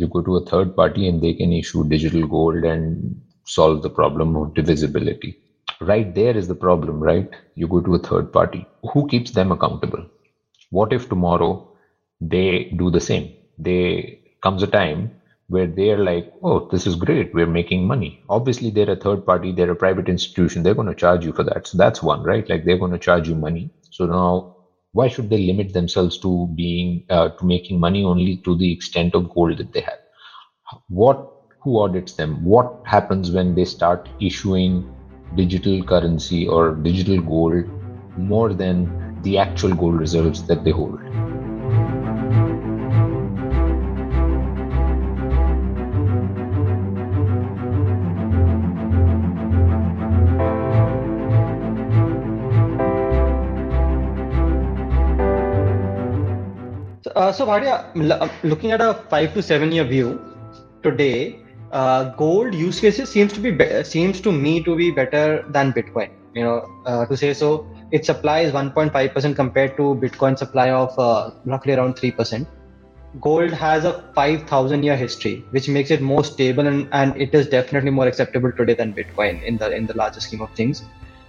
You go to a third party and they can issue digital gold and solve the problem of divisibility. Right there is the problem, right? You go to a third party. Who keeps them accountable? What if tomorrow they do the same? They comes a time where they're like, oh, this is great. We're making money. Obviously, they're a third party, they're a private institution. They're going to charge you for that. So that's one, right? Like they're going to charge you money. So now, why should they limit themselves to being, uh, to making money only to the extent of gold that they have? What, who audits them? What happens when they start issuing digital currency or digital gold more than the actual gold reserves that they hold? So, Bhatia, looking at a five to seven year view today, uh, gold use cases seems to be, be, seems to me to be better than Bitcoin. You know, uh, to say so, its supply is 1.5 percent compared to Bitcoin supply of uh, roughly around three percent. Gold has a 5,000 year history, which makes it more stable and, and it is definitely more acceptable today than Bitcoin in the in the larger scheme of things.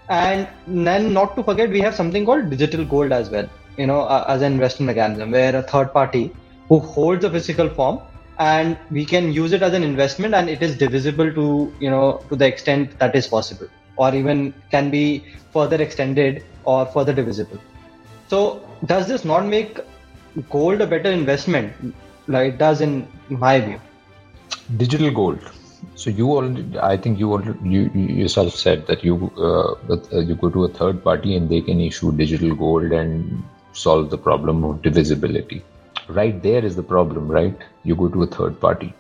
And then, not to forget, we have something called digital gold as well you know, uh, as an investment mechanism where a third party who holds a physical form and we can use it as an investment and it is divisible to, you know, to the extent that is possible or even can be further extended or further divisible. So does this not make gold a better investment like it does in my view? Digital gold. So you already, I think you already, you, you yourself said that you uh, uh, you go to a third party and they can issue digital gold and solve the problem of divisibility. Right there is the problem, right? You go to a third party.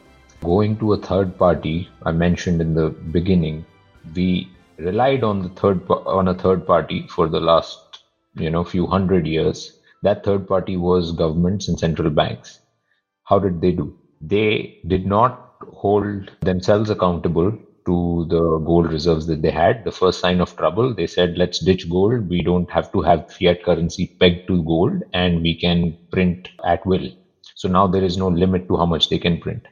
Going to a third party, I mentioned in the beginning, we relied on the third on a third party for the last you know few hundred years. That third party was governments and central banks. How did they do? They did not hold themselves accountable to the gold reserves that they had. The first sign of trouble, they said, let's ditch gold. We don't have to have fiat currency pegged to gold and we can print at will. So now there is no limit to how much they can print.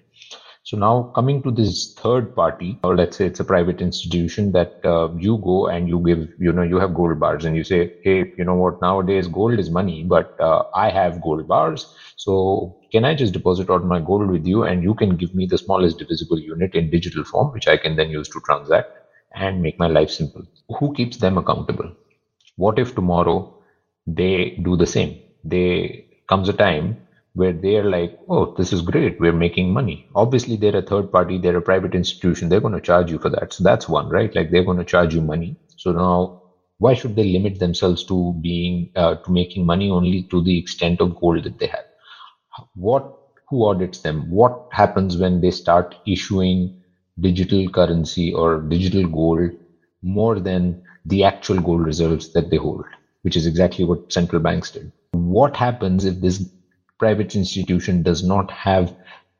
So now coming to this third party, or let's say it's a private institution that uh, you go and you give, you know, you have gold bars and you say, hey, you know what, nowadays gold is money, but uh, I have gold bars. So can I just deposit all my gold with you and you can give me the smallest divisible unit in digital form, which I can then use to transact and make my life simple? Who keeps them accountable? What if tomorrow they do the same? They comes a time where they're like, oh, this is great. We're making money. Obviously, they're a third party, they're a private institution. They're going to charge you for that. So that's one, right? Like they're going to charge you money. So now, why should they limit themselves to being, uh, to making money only to the extent of gold that they have? What, who audits them? What happens when they start issuing digital currency or digital gold more than the actual gold reserves that they hold, which is exactly what central banks did? What happens if this private institution does not have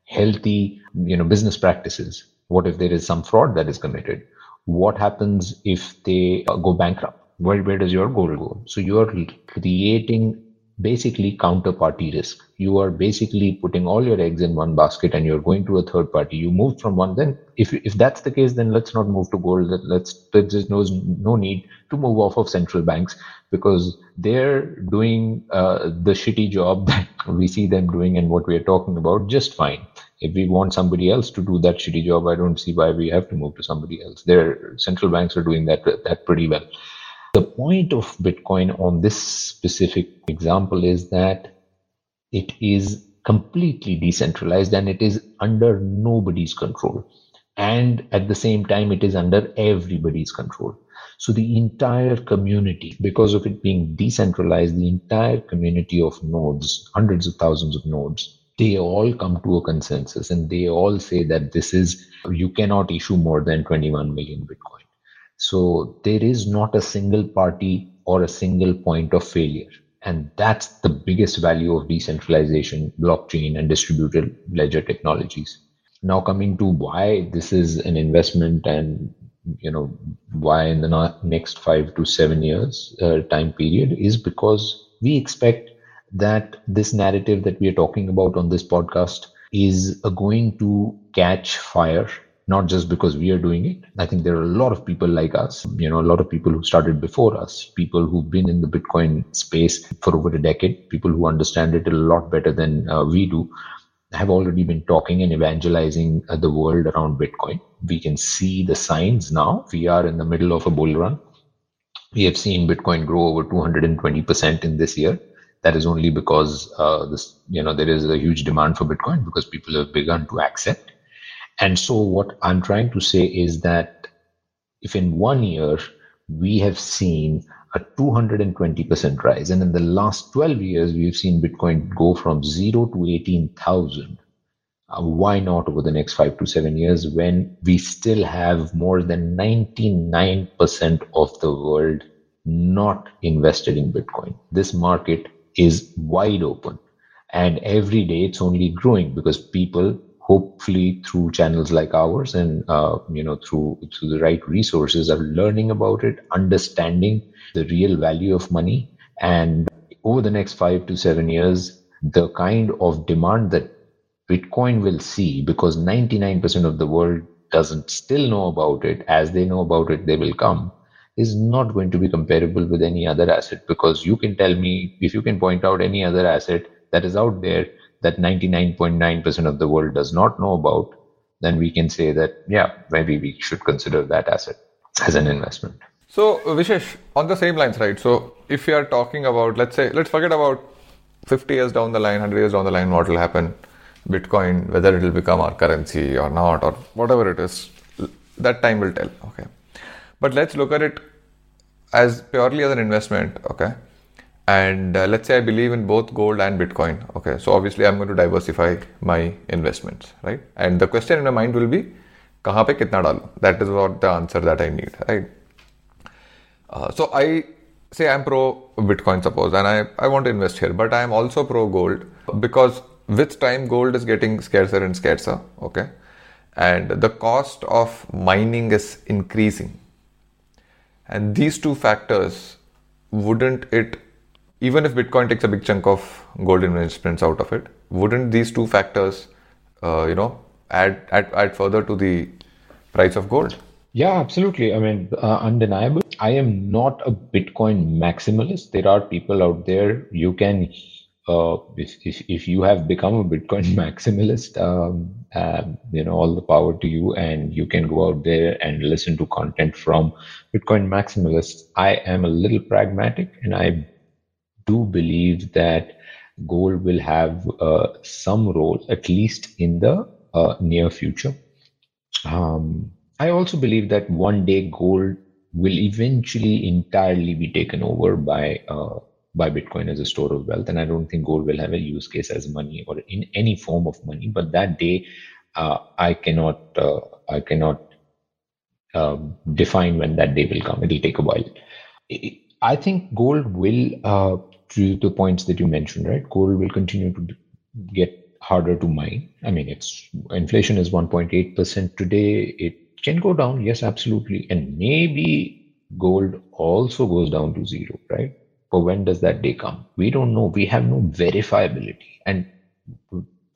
healthy you know business practices. What if there is some fraud that is committed? What happens if they uh, go bankrupt? Where, where does your goal go? So you are creating basically counterparty risk. You are basically putting all your eggs in one basket and you're going to a third party. You move from one then if if that's the case then let's not move to gold. Let's there's no no need to move off of central banks because they're doing uh, the shitty job that we see them doing and what we're talking about just fine. If we want somebody else to do that shitty job i don't see why we have to move to somebody else. Their central banks are doing that that pretty well. The point of Bitcoin on this specific example is that it is completely decentralized and it is under nobody's control. And at the same time, it is under everybody's control. So the entire community, because of it being decentralized, the entire community of nodes, hundreds of thousands of nodes, they all come to a consensus and they all say that this is, you cannot issue more than 21 million Bitcoin. So there is not a single party or a single point of failure. And that's the biggest value of decentralization, blockchain, and distributed ledger technologies. Now, coming to why this is an investment and you know why in the next five to seven years uh, time period is because we expect that this narrative that we are talking about on this podcast is going to catch fire not just because we are doing it. I think there are a lot of people like us, you know, a lot of people who started before us, people who've been in the Bitcoin space for over a decade, people who understand it a lot better than uh, we do, have already been talking and evangelizing uh, the world around Bitcoin. We can see the signs now. We are in the middle of a bull run. We have seen Bitcoin grow over 220% in this year. That is only because uh, this, you know, there is a huge demand for Bitcoin because people have begun to accept and so, what I'm trying to say is that if in one year we have seen a 220% rise, and in the last 12 years we've seen Bitcoin go from zero to 18,000, uh, why not over the next five to seven years when we still have more than 99% of the world not invested in Bitcoin? This market is wide open. And every day it's only growing because people hopefully through channels like ours and uh, you know through through the right resources are learning about it understanding the real value of money and over the next 5 to 7 years the kind of demand that bitcoin will see because 99% of the world doesn't still know about it as they know about it they will come is not going to be comparable with any other asset. Because you can tell me if you can point out any other asset that is out there that 99.9% of the world does not know about, then we can say that, yeah, maybe we should consider that asset as an investment. So, Vishesh, on the same lines, right? So, if you are talking about, let's say, let's forget about 50 years down the line, 100 years down the line, what will happen? Bitcoin, whether it will become our currency or not, or whatever it is, that time will tell. Okay. But let's look at it as purely as an investment. Okay and uh, let's say i believe in both gold and bitcoin okay? So obviously i'm going to diversify my investments right? And the question in my mind will be kahan pe kitna dalu that is what the answer that i need right? Uh, so i say i'm pro bitcoin suppose and i i want to invest here but i am also pro gold because with time gold is getting scarcer and scarcer okay? And the cost of mining is increasing. And these two factors wouldn't it even if Bitcoin takes a big chunk of gold investments out of it, wouldn't these two factors, uh, you know, add, add add further to the price of gold? Yeah, absolutely. I mean, uh, undeniable. I am not a Bitcoin maximalist. There are people out there. You can, uh, if, if, if you have become a Bitcoin maximalist, um, you know, all the power to you, and you can go out there and listen to content from Bitcoin maximalists. I am a little pragmatic, and I do believe that gold will have uh, some role, at least in the uh, near future. Um, I also believe that one day gold will eventually entirely be taken over by uh, by Bitcoin as a store of wealth, and I don't think gold will have a use case as money or in any form of money. But that day, uh, I cannot uh, I cannot um, define when that day will come. It'll take a while. I think gold will uh, to the points that you mentioned, right? Gold will continue to get harder to mine. I mean, it's inflation is 1.8% today. It can go down, yes, absolutely. And maybe gold also goes down to zero, right? But when does that day come? We don't know. We have no verifiability. And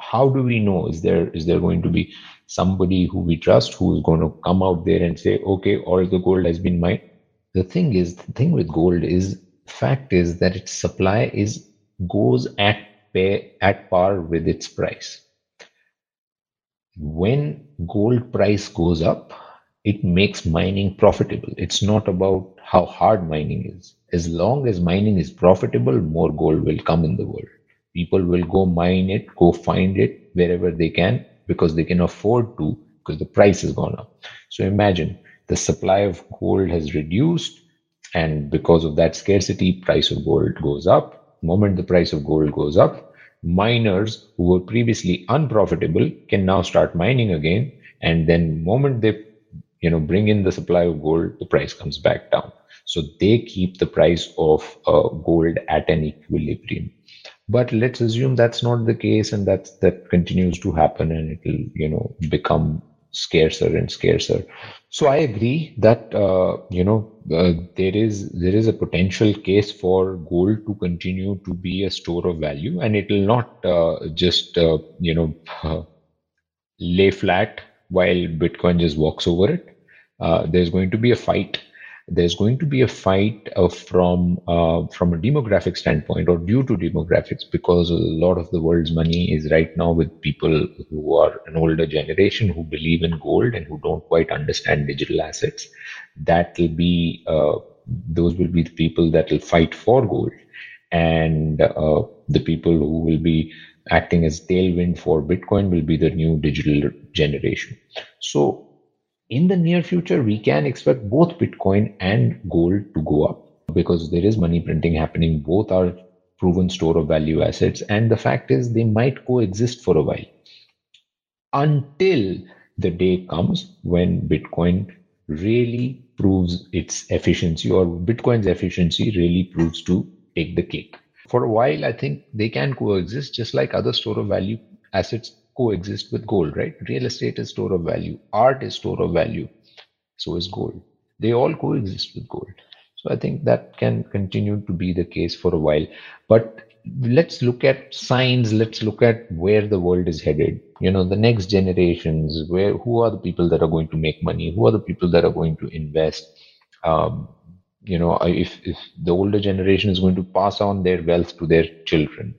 how do we know? Is there is there going to be somebody who we trust who is going to come out there and say, okay, all the gold has been mined? The thing is, the thing with gold is fact is that its supply is goes at pay, at par with its price. When gold price goes up, it makes mining profitable. It's not about how hard mining is. As long as mining is profitable, more gold will come in the world. People will go mine it, go find it wherever they can because they can afford to because the price has gone up. So imagine the supply of gold has reduced and because of that scarcity price of gold goes up. Moment the price of gold goes up miners who were previously unprofitable can now start mining again. And then moment they you know bring in the supply of gold the price comes back down. So they keep the price of uh, gold at an equilibrium. But let's assume that's not the case and that that continues to happen and it will you know become scarcer and scarcer. So I agree that uh, you know uh, there is there is a potential case for gold to continue to be a store of value, and it will not uh, just uh, you know lay flat while Bitcoin just walks over it. Uh, there's going to be a fight there's going to be a fight uh, from uh, from a demographic standpoint or due to demographics because a lot of the world's money is right now with people who are an older generation who believe in gold and who don't quite understand digital assets. That will be uh, those will be the people that will fight for gold. And uh, the people who will be acting as tailwind for bitcoin will be the new digital generation. So in the near future, we can expect both Bitcoin and gold to go up because there is money printing happening. Both are proven store of value assets. And the fact is, they might coexist for a while until the day comes when Bitcoin really proves its efficiency or Bitcoin's efficiency really proves to take the cake. For a while, I think they can coexist just like other store of value assets coexist with gold, right? Real estate is store of value, art is store of value, so is gold. They all coexist with gold. So I think that can continue to be the case for a while. But let's look at signs, let's look at where the world is headed. You know, the next generations, where who are the people that are going to make money, who are the people that are going to invest. Um, you know, if, if the older generation is going to pass on their wealth to their children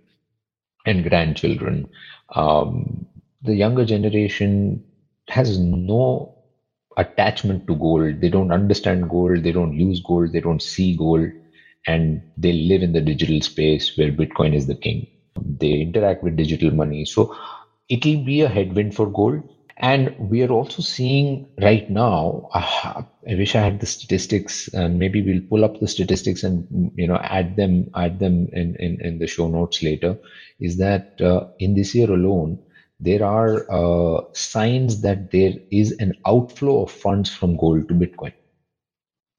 and grandchildren, um, the younger generation has no attachment to gold. They don't understand gold. They don't use gold. They don't see gold. And they live in the digital space where Bitcoin is the king. They interact with digital money. So it'll be a headwind for gold. And we are also seeing right now, uh, I wish I had the statistics and maybe we'll pull up the statistics and, you know, add them, add them in, in, in the show notes later is that uh, in this year alone, there are uh, signs that there is an outflow of funds from gold to Bitcoin.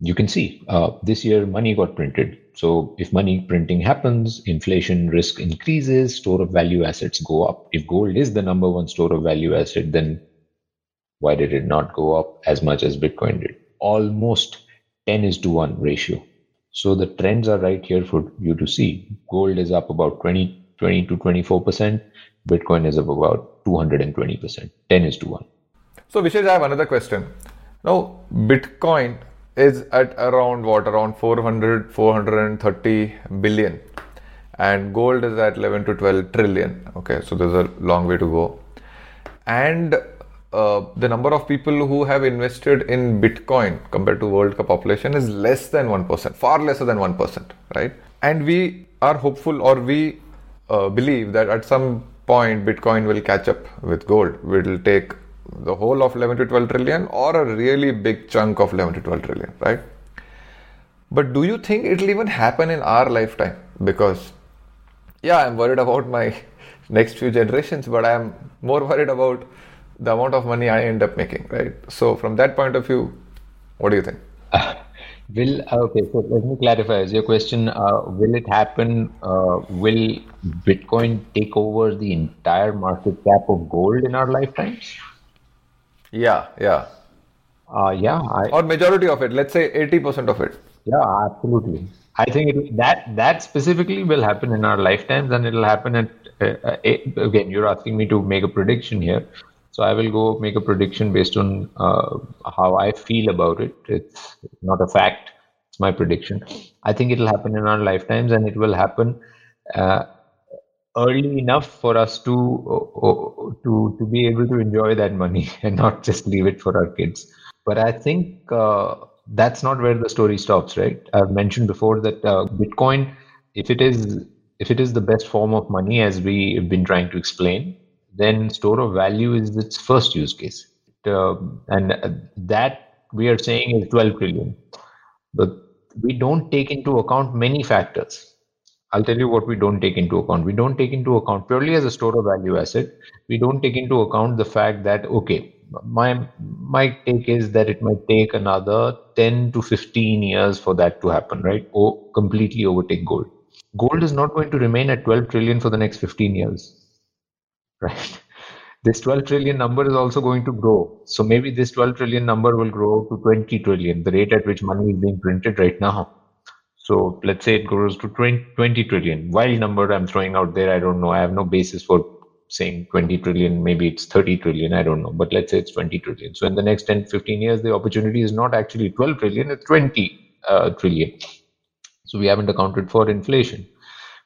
You can see uh, this year money got printed. So if money printing happens, inflation risk increases, store of value assets go up. If gold is the number one store of value asset, then why did it not go up as much as Bitcoin did? Almost 10 is to 1 ratio. So the trends are right here for you to see. Gold is up about 20, 20 to 24%. Bitcoin is about 220%. 10 is to 1. So, Vishesh, I have another question. Now, Bitcoin is at around what? Around 400, 430 billion. And gold is at 11 to 12 trillion. Okay, so there's a long way to go. And uh, the number of people who have invested in Bitcoin compared to world population is less than 1%, far lesser than 1%, right? And we are hopeful or we uh, believe that at some point Bitcoin will catch up with gold. It will take the whole of 11 to 12 trillion or a really big chunk of 11 to 12 trillion, right? But do you think it will even happen in our lifetime? Because, yeah, I'm worried about my next few generations, but I'm more worried about the amount of money I end up making, right? So, from that point of view, what do you think? Will okay, so let me clarify. Is your question uh, will it happen? Uh, will Bitcoin take over the entire market cap of gold in our lifetimes? Yeah, yeah, uh, yeah. I, or majority of it. Let's say eighty percent of it. Yeah, absolutely. I think it, that that specifically will happen in our lifetimes, and it'll happen at uh, again. You're asking me to make a prediction here. So I will go make a prediction based on uh, how I feel about it. It's not a fact. It's my prediction. I think it'll happen in our lifetimes, and it will happen uh, early enough for us to uh, uh to to be able to enjoy that money and not just leave it for our kids. But I think uh, that's not where the story stops, right? I've mentioned before that uh, Bitcoin, if it is if it is the best form of money, as we've been trying to explain, then store of value is its first use case. Uh, and that we are saying is 12 trillion. But we don't take into account many factors. I'll tell you what we don't take into account. We don't take into account purely as a store of value asset. We don't take into account the fact that okay, my my take is that it might take another 10 to 15 years for that to happen, right? Or completely overtake gold. Gold is not going to remain at 12 trillion for the next 15 years right? this 12 trillion number is also going to grow. So maybe this 12 trillion number will grow to 20 trillion, the rate at which money is being printed right now. So let's say it grows to 20, 20 trillion. Wild number I'm throwing out there. I don't know. I have no basis for saying 20 trillion. Maybe it's 30 trillion. I don't know. But let's say it's 20 trillion. So in the next 10, 15 years, the opportunity is not actually 12 trillion, it's 20 uh, trillion. So we haven't accounted for inflation.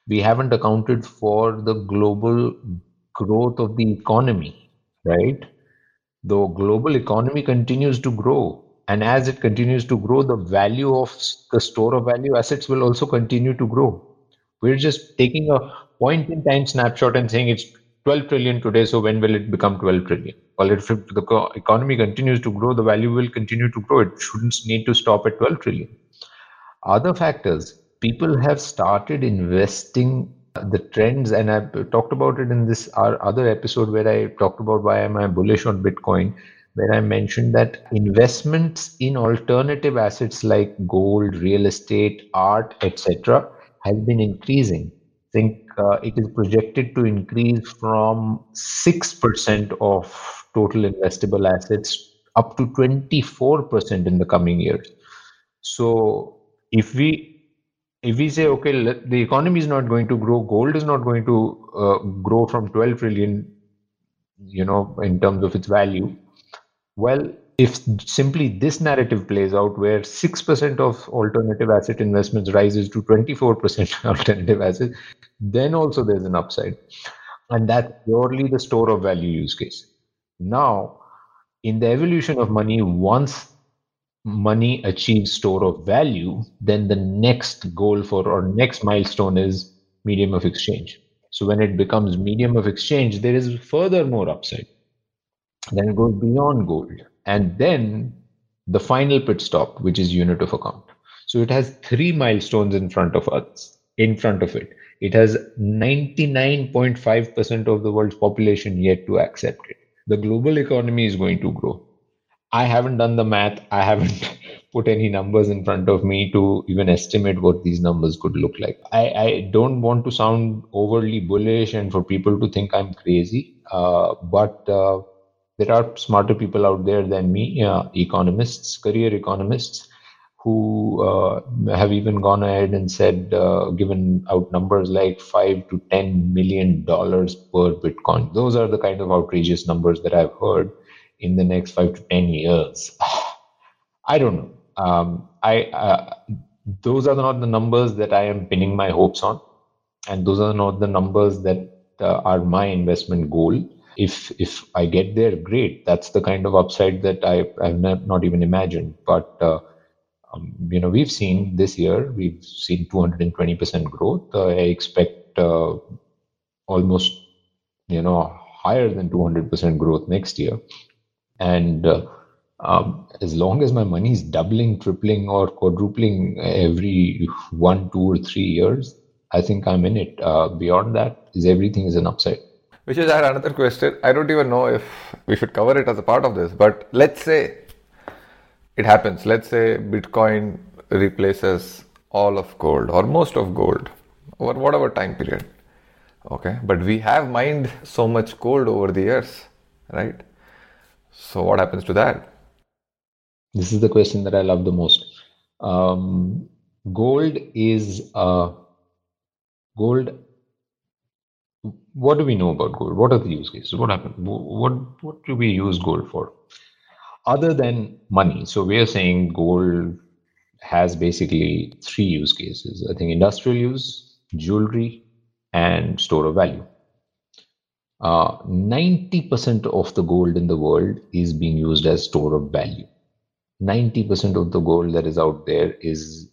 We haven't accounted for the global growth of the economy, right? The global economy continues to grow. And as it continues to grow, the value of the store of value assets will also continue to grow. We're just taking a point in time snapshot and saying it's 12 trillion today, so when will it become 12 trillion? Well, if the economy continues to grow, the value will continue to grow. It shouldn't need to stop at 12 trillion. Other factors, people have started investing the trends and i talked about it in this our other episode where i talked about why am i bullish on bitcoin where i mentioned that investments in alternative assets like gold real estate art etc has been increasing. I think uh, it is projected to increase from 6% of total investable assets up to 24% in the coming years. So if we if we say okay the economy is not going to grow gold is not going to uh, grow from 12 trillion you know in terms of its value well if simply this narrative plays out where 6% of alternative asset investments rises to 24% alternative assets then also there's an upside. And that's purely the store of value use case. Now in the evolution of money once money achieves store of value, then the next goal for or next milestone is medium of exchange. So when it becomes medium of exchange, there is further more upside. Then it goes beyond gold. And then the final pit stop, which is unit of account. So it has three milestones in front of us, in front of it. It has 99.5% of the world's population yet to accept it. The global economy is going to grow I haven't done the math. I haven't put any numbers in front of me to even estimate what these numbers could look like. I, I don't want to sound overly bullish and for people to think I'm crazy, uh, but uh, there are smarter people out there than me, uh, economists, career economists, who uh, have even gone ahead and said, uh, given out numbers like five to ten million dollars per Bitcoin. Those are the kind of outrageous numbers that I've heard in the next five to ten years. I don't know. Um, i uh, those are not the numbers that i am pinning my hopes on and those are not the numbers that uh, are my investment goal. If if i get there great. That's the kind of upside that i have not, not even imagined. But uh, um, you know we've seen this year we've seen 220% growth. Uh, i expect uh, almost you know higher than 200% growth next year and uh, um, as long as my money is doubling, tripling, or quadrupling every one, two, or three years, I think I'm in it. Uh, beyond that, is everything is an upside. Which is another question. I don't even know if we should cover it as a part of this, but let's say it happens. Let's say Bitcoin replaces all of gold or most of gold over whatever time period. Okay, but we have mined so much gold over the years, right? So, what happens to that? This is the question that I love the most. Um, gold is uh, gold. What do we know about gold? What are the use cases? What happened? What what do we use gold for? Other than money, so we are saying gold has basically three use cases. I think industrial use, jewelry, and store of value. 90% uh, of the gold in the world is being used as store of value. 90% of the gold that is out there is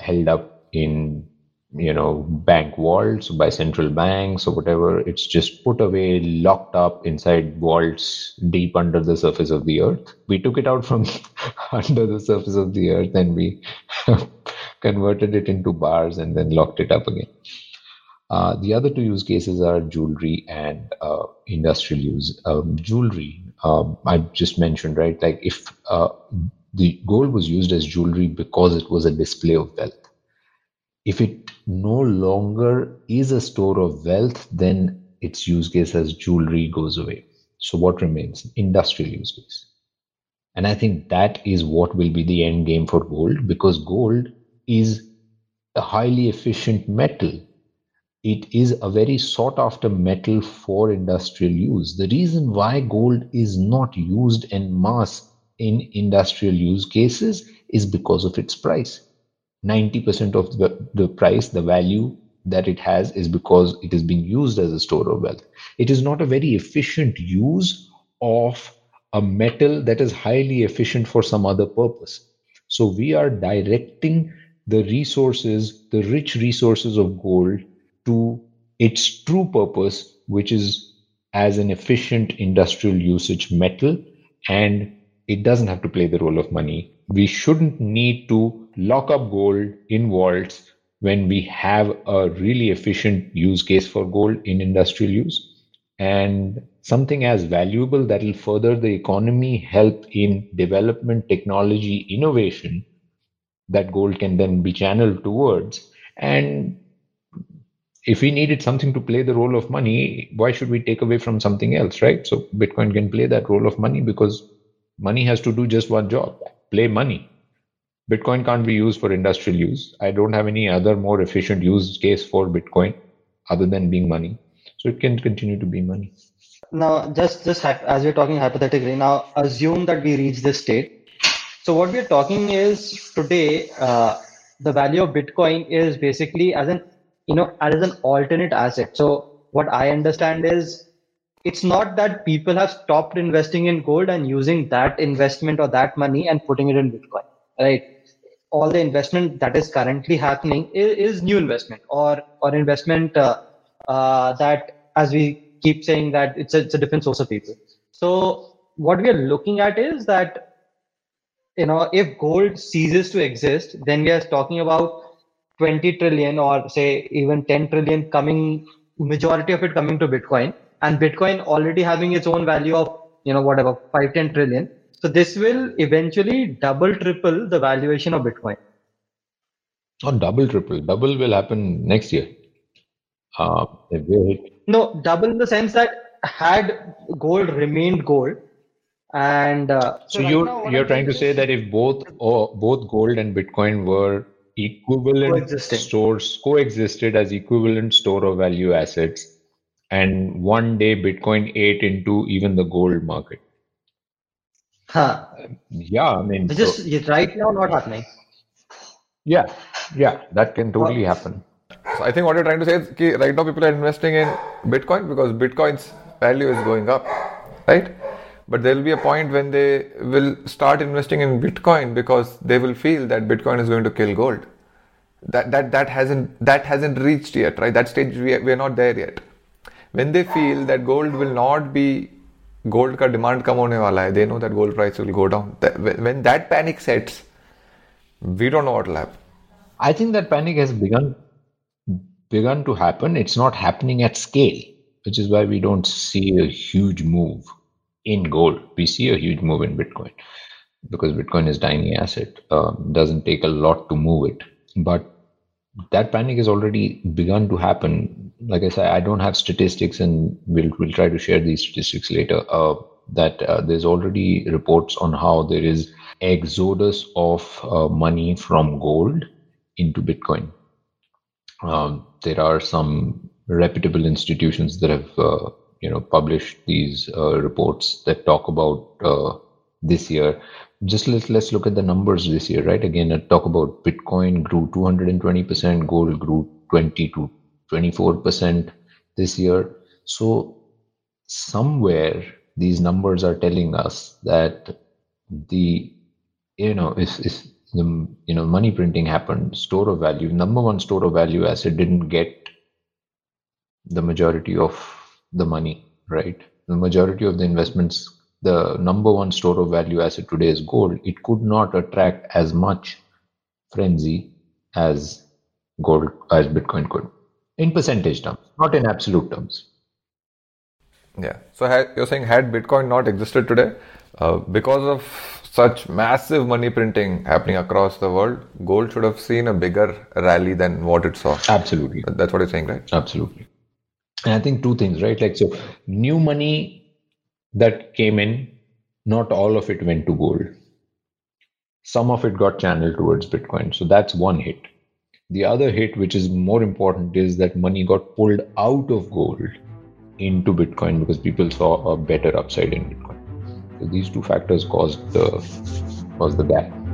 held up in you know bank vaults by central banks or whatever. It's just put away locked up inside vaults deep under the surface of the earth. We took it out from under the surface of the earth and we converted it into bars and then locked it up again uh, the other two use cases are jewelry and uh, industrial use. Um, jewelry, um, I just mentioned, right? Like if uh, the gold was used as jewelry because it was a display of wealth. If it no longer is a store of wealth, then its use case as jewelry goes away. So what remains? Industrial use case. And I think that is what will be the end game for gold because gold is a highly efficient metal. It is a very sought after metal for industrial use. The reason why gold is not used en masse in industrial use cases is because of its price. 90% of the, the price, the value that it has is because it is being used as a store of wealth. It is not a very efficient use of a metal that is highly efficient for some other purpose. So we are directing the resources, the rich resources of gold to its true purpose, which is as an efficient industrial usage metal. And it doesn't have to play the role of money. We shouldn't need to lock up gold in vaults when we have a really efficient use case for gold in industrial use and something as valuable that will further the economy, help in development, technology, innovation that gold can then be channeled towards. And if we needed something to play the role of money, why should we take away from something else, right? So Bitcoin can play that role of money because money has to do just one job play money. Bitcoin can't be used for industrial use. I don't have any other more efficient use case for Bitcoin other than being money. So it can continue to be money. Now, just just as we're talking hypothetically, now assume that we reach this state. So what we're talking is today, uh, the value of Bitcoin is basically as an you know as an alternate asset. So what I understand is it's not that people have stopped investing in gold and using that investment or that money and putting it in Bitcoin, right? All the investment that is currently happening is, is new investment or or investment uh, uh, that, as we keep saying, that it's a, it's a different source of people. So what we are looking at is that you know if gold ceases to exist, then we are talking about 20 trillion or say even 10 trillion coming majority of it coming to bitcoin. And bitcoin already having its own value of you know whatever 5 10 trillion. So this will eventually double triple the valuation of bitcoin. Not double triple. Double will happen next year. Uh, no, double in the sense that had gold remained gold, and uh, so, so right you're you're trying to say that if both or both gold and Bitcoin were equivalent stores coexisted as equivalent store of value assets, and one day Bitcoin ate into even the gold market. Huh. Yeah, I mean, just so, right now not happening. Yeah, yeah, that can totally happen. So I think what you're trying to say is that right now people are investing in Bitcoin because Bitcoin's value is going up, right? but there will be a point when they will start investing in bitcoin because they will feel that bitcoin is going to kill gold. That that that hasn't that hasn't reached yet right? That stage we are, we are not there yet. When they feel that gold will not be gold ka demand kam hone wala hai they know that gold price will go down. When that panic sets we don't know what will happen. I think that panic has begun begun to happen. It's not happening at scale which is why we don't see a huge move in gold. We see a huge move in Bitcoin because Bitcoin is tiny asset. Um, doesn't take a lot to move it, but that panic has already begun to happen. Like I said, I don't have statistics, and we'll we'll try to share these statistics later. Uh, that uh, there's already reports on how there is exodus of uh, money from gold into Bitcoin. Um, there are some reputable institutions that have uh, you know publish these uh, reports that talk about uh, this year. Just let's let's look at the numbers this year, right? Again, I talk about Bitcoin grew 220 percent, gold grew 20 to 24 percent this year. So somewhere these numbers are telling us that the you know if, is the you know money printing happened store of value number one store of value asset didn't get the majority of the money right the majority of the investments the number one store of value asset today is gold it could not attract as much frenzy as gold as bitcoin could in percentage terms not in absolute terms yeah so you're saying had bitcoin not existed today uh, because of such massive money printing happening across the world, gold should have seen a bigger rally than what it saw. Absolutely. That's what you're saying, right? Absolutely. And I think two things, right? Like, so new money that came in, not all of it went to gold. Some of it got channeled towards Bitcoin. So that's one hit. The other hit, which is more important, is that money got pulled out of gold into Bitcoin because people saw a better upside in Bitcoin. So these two factors caused the caused the gap.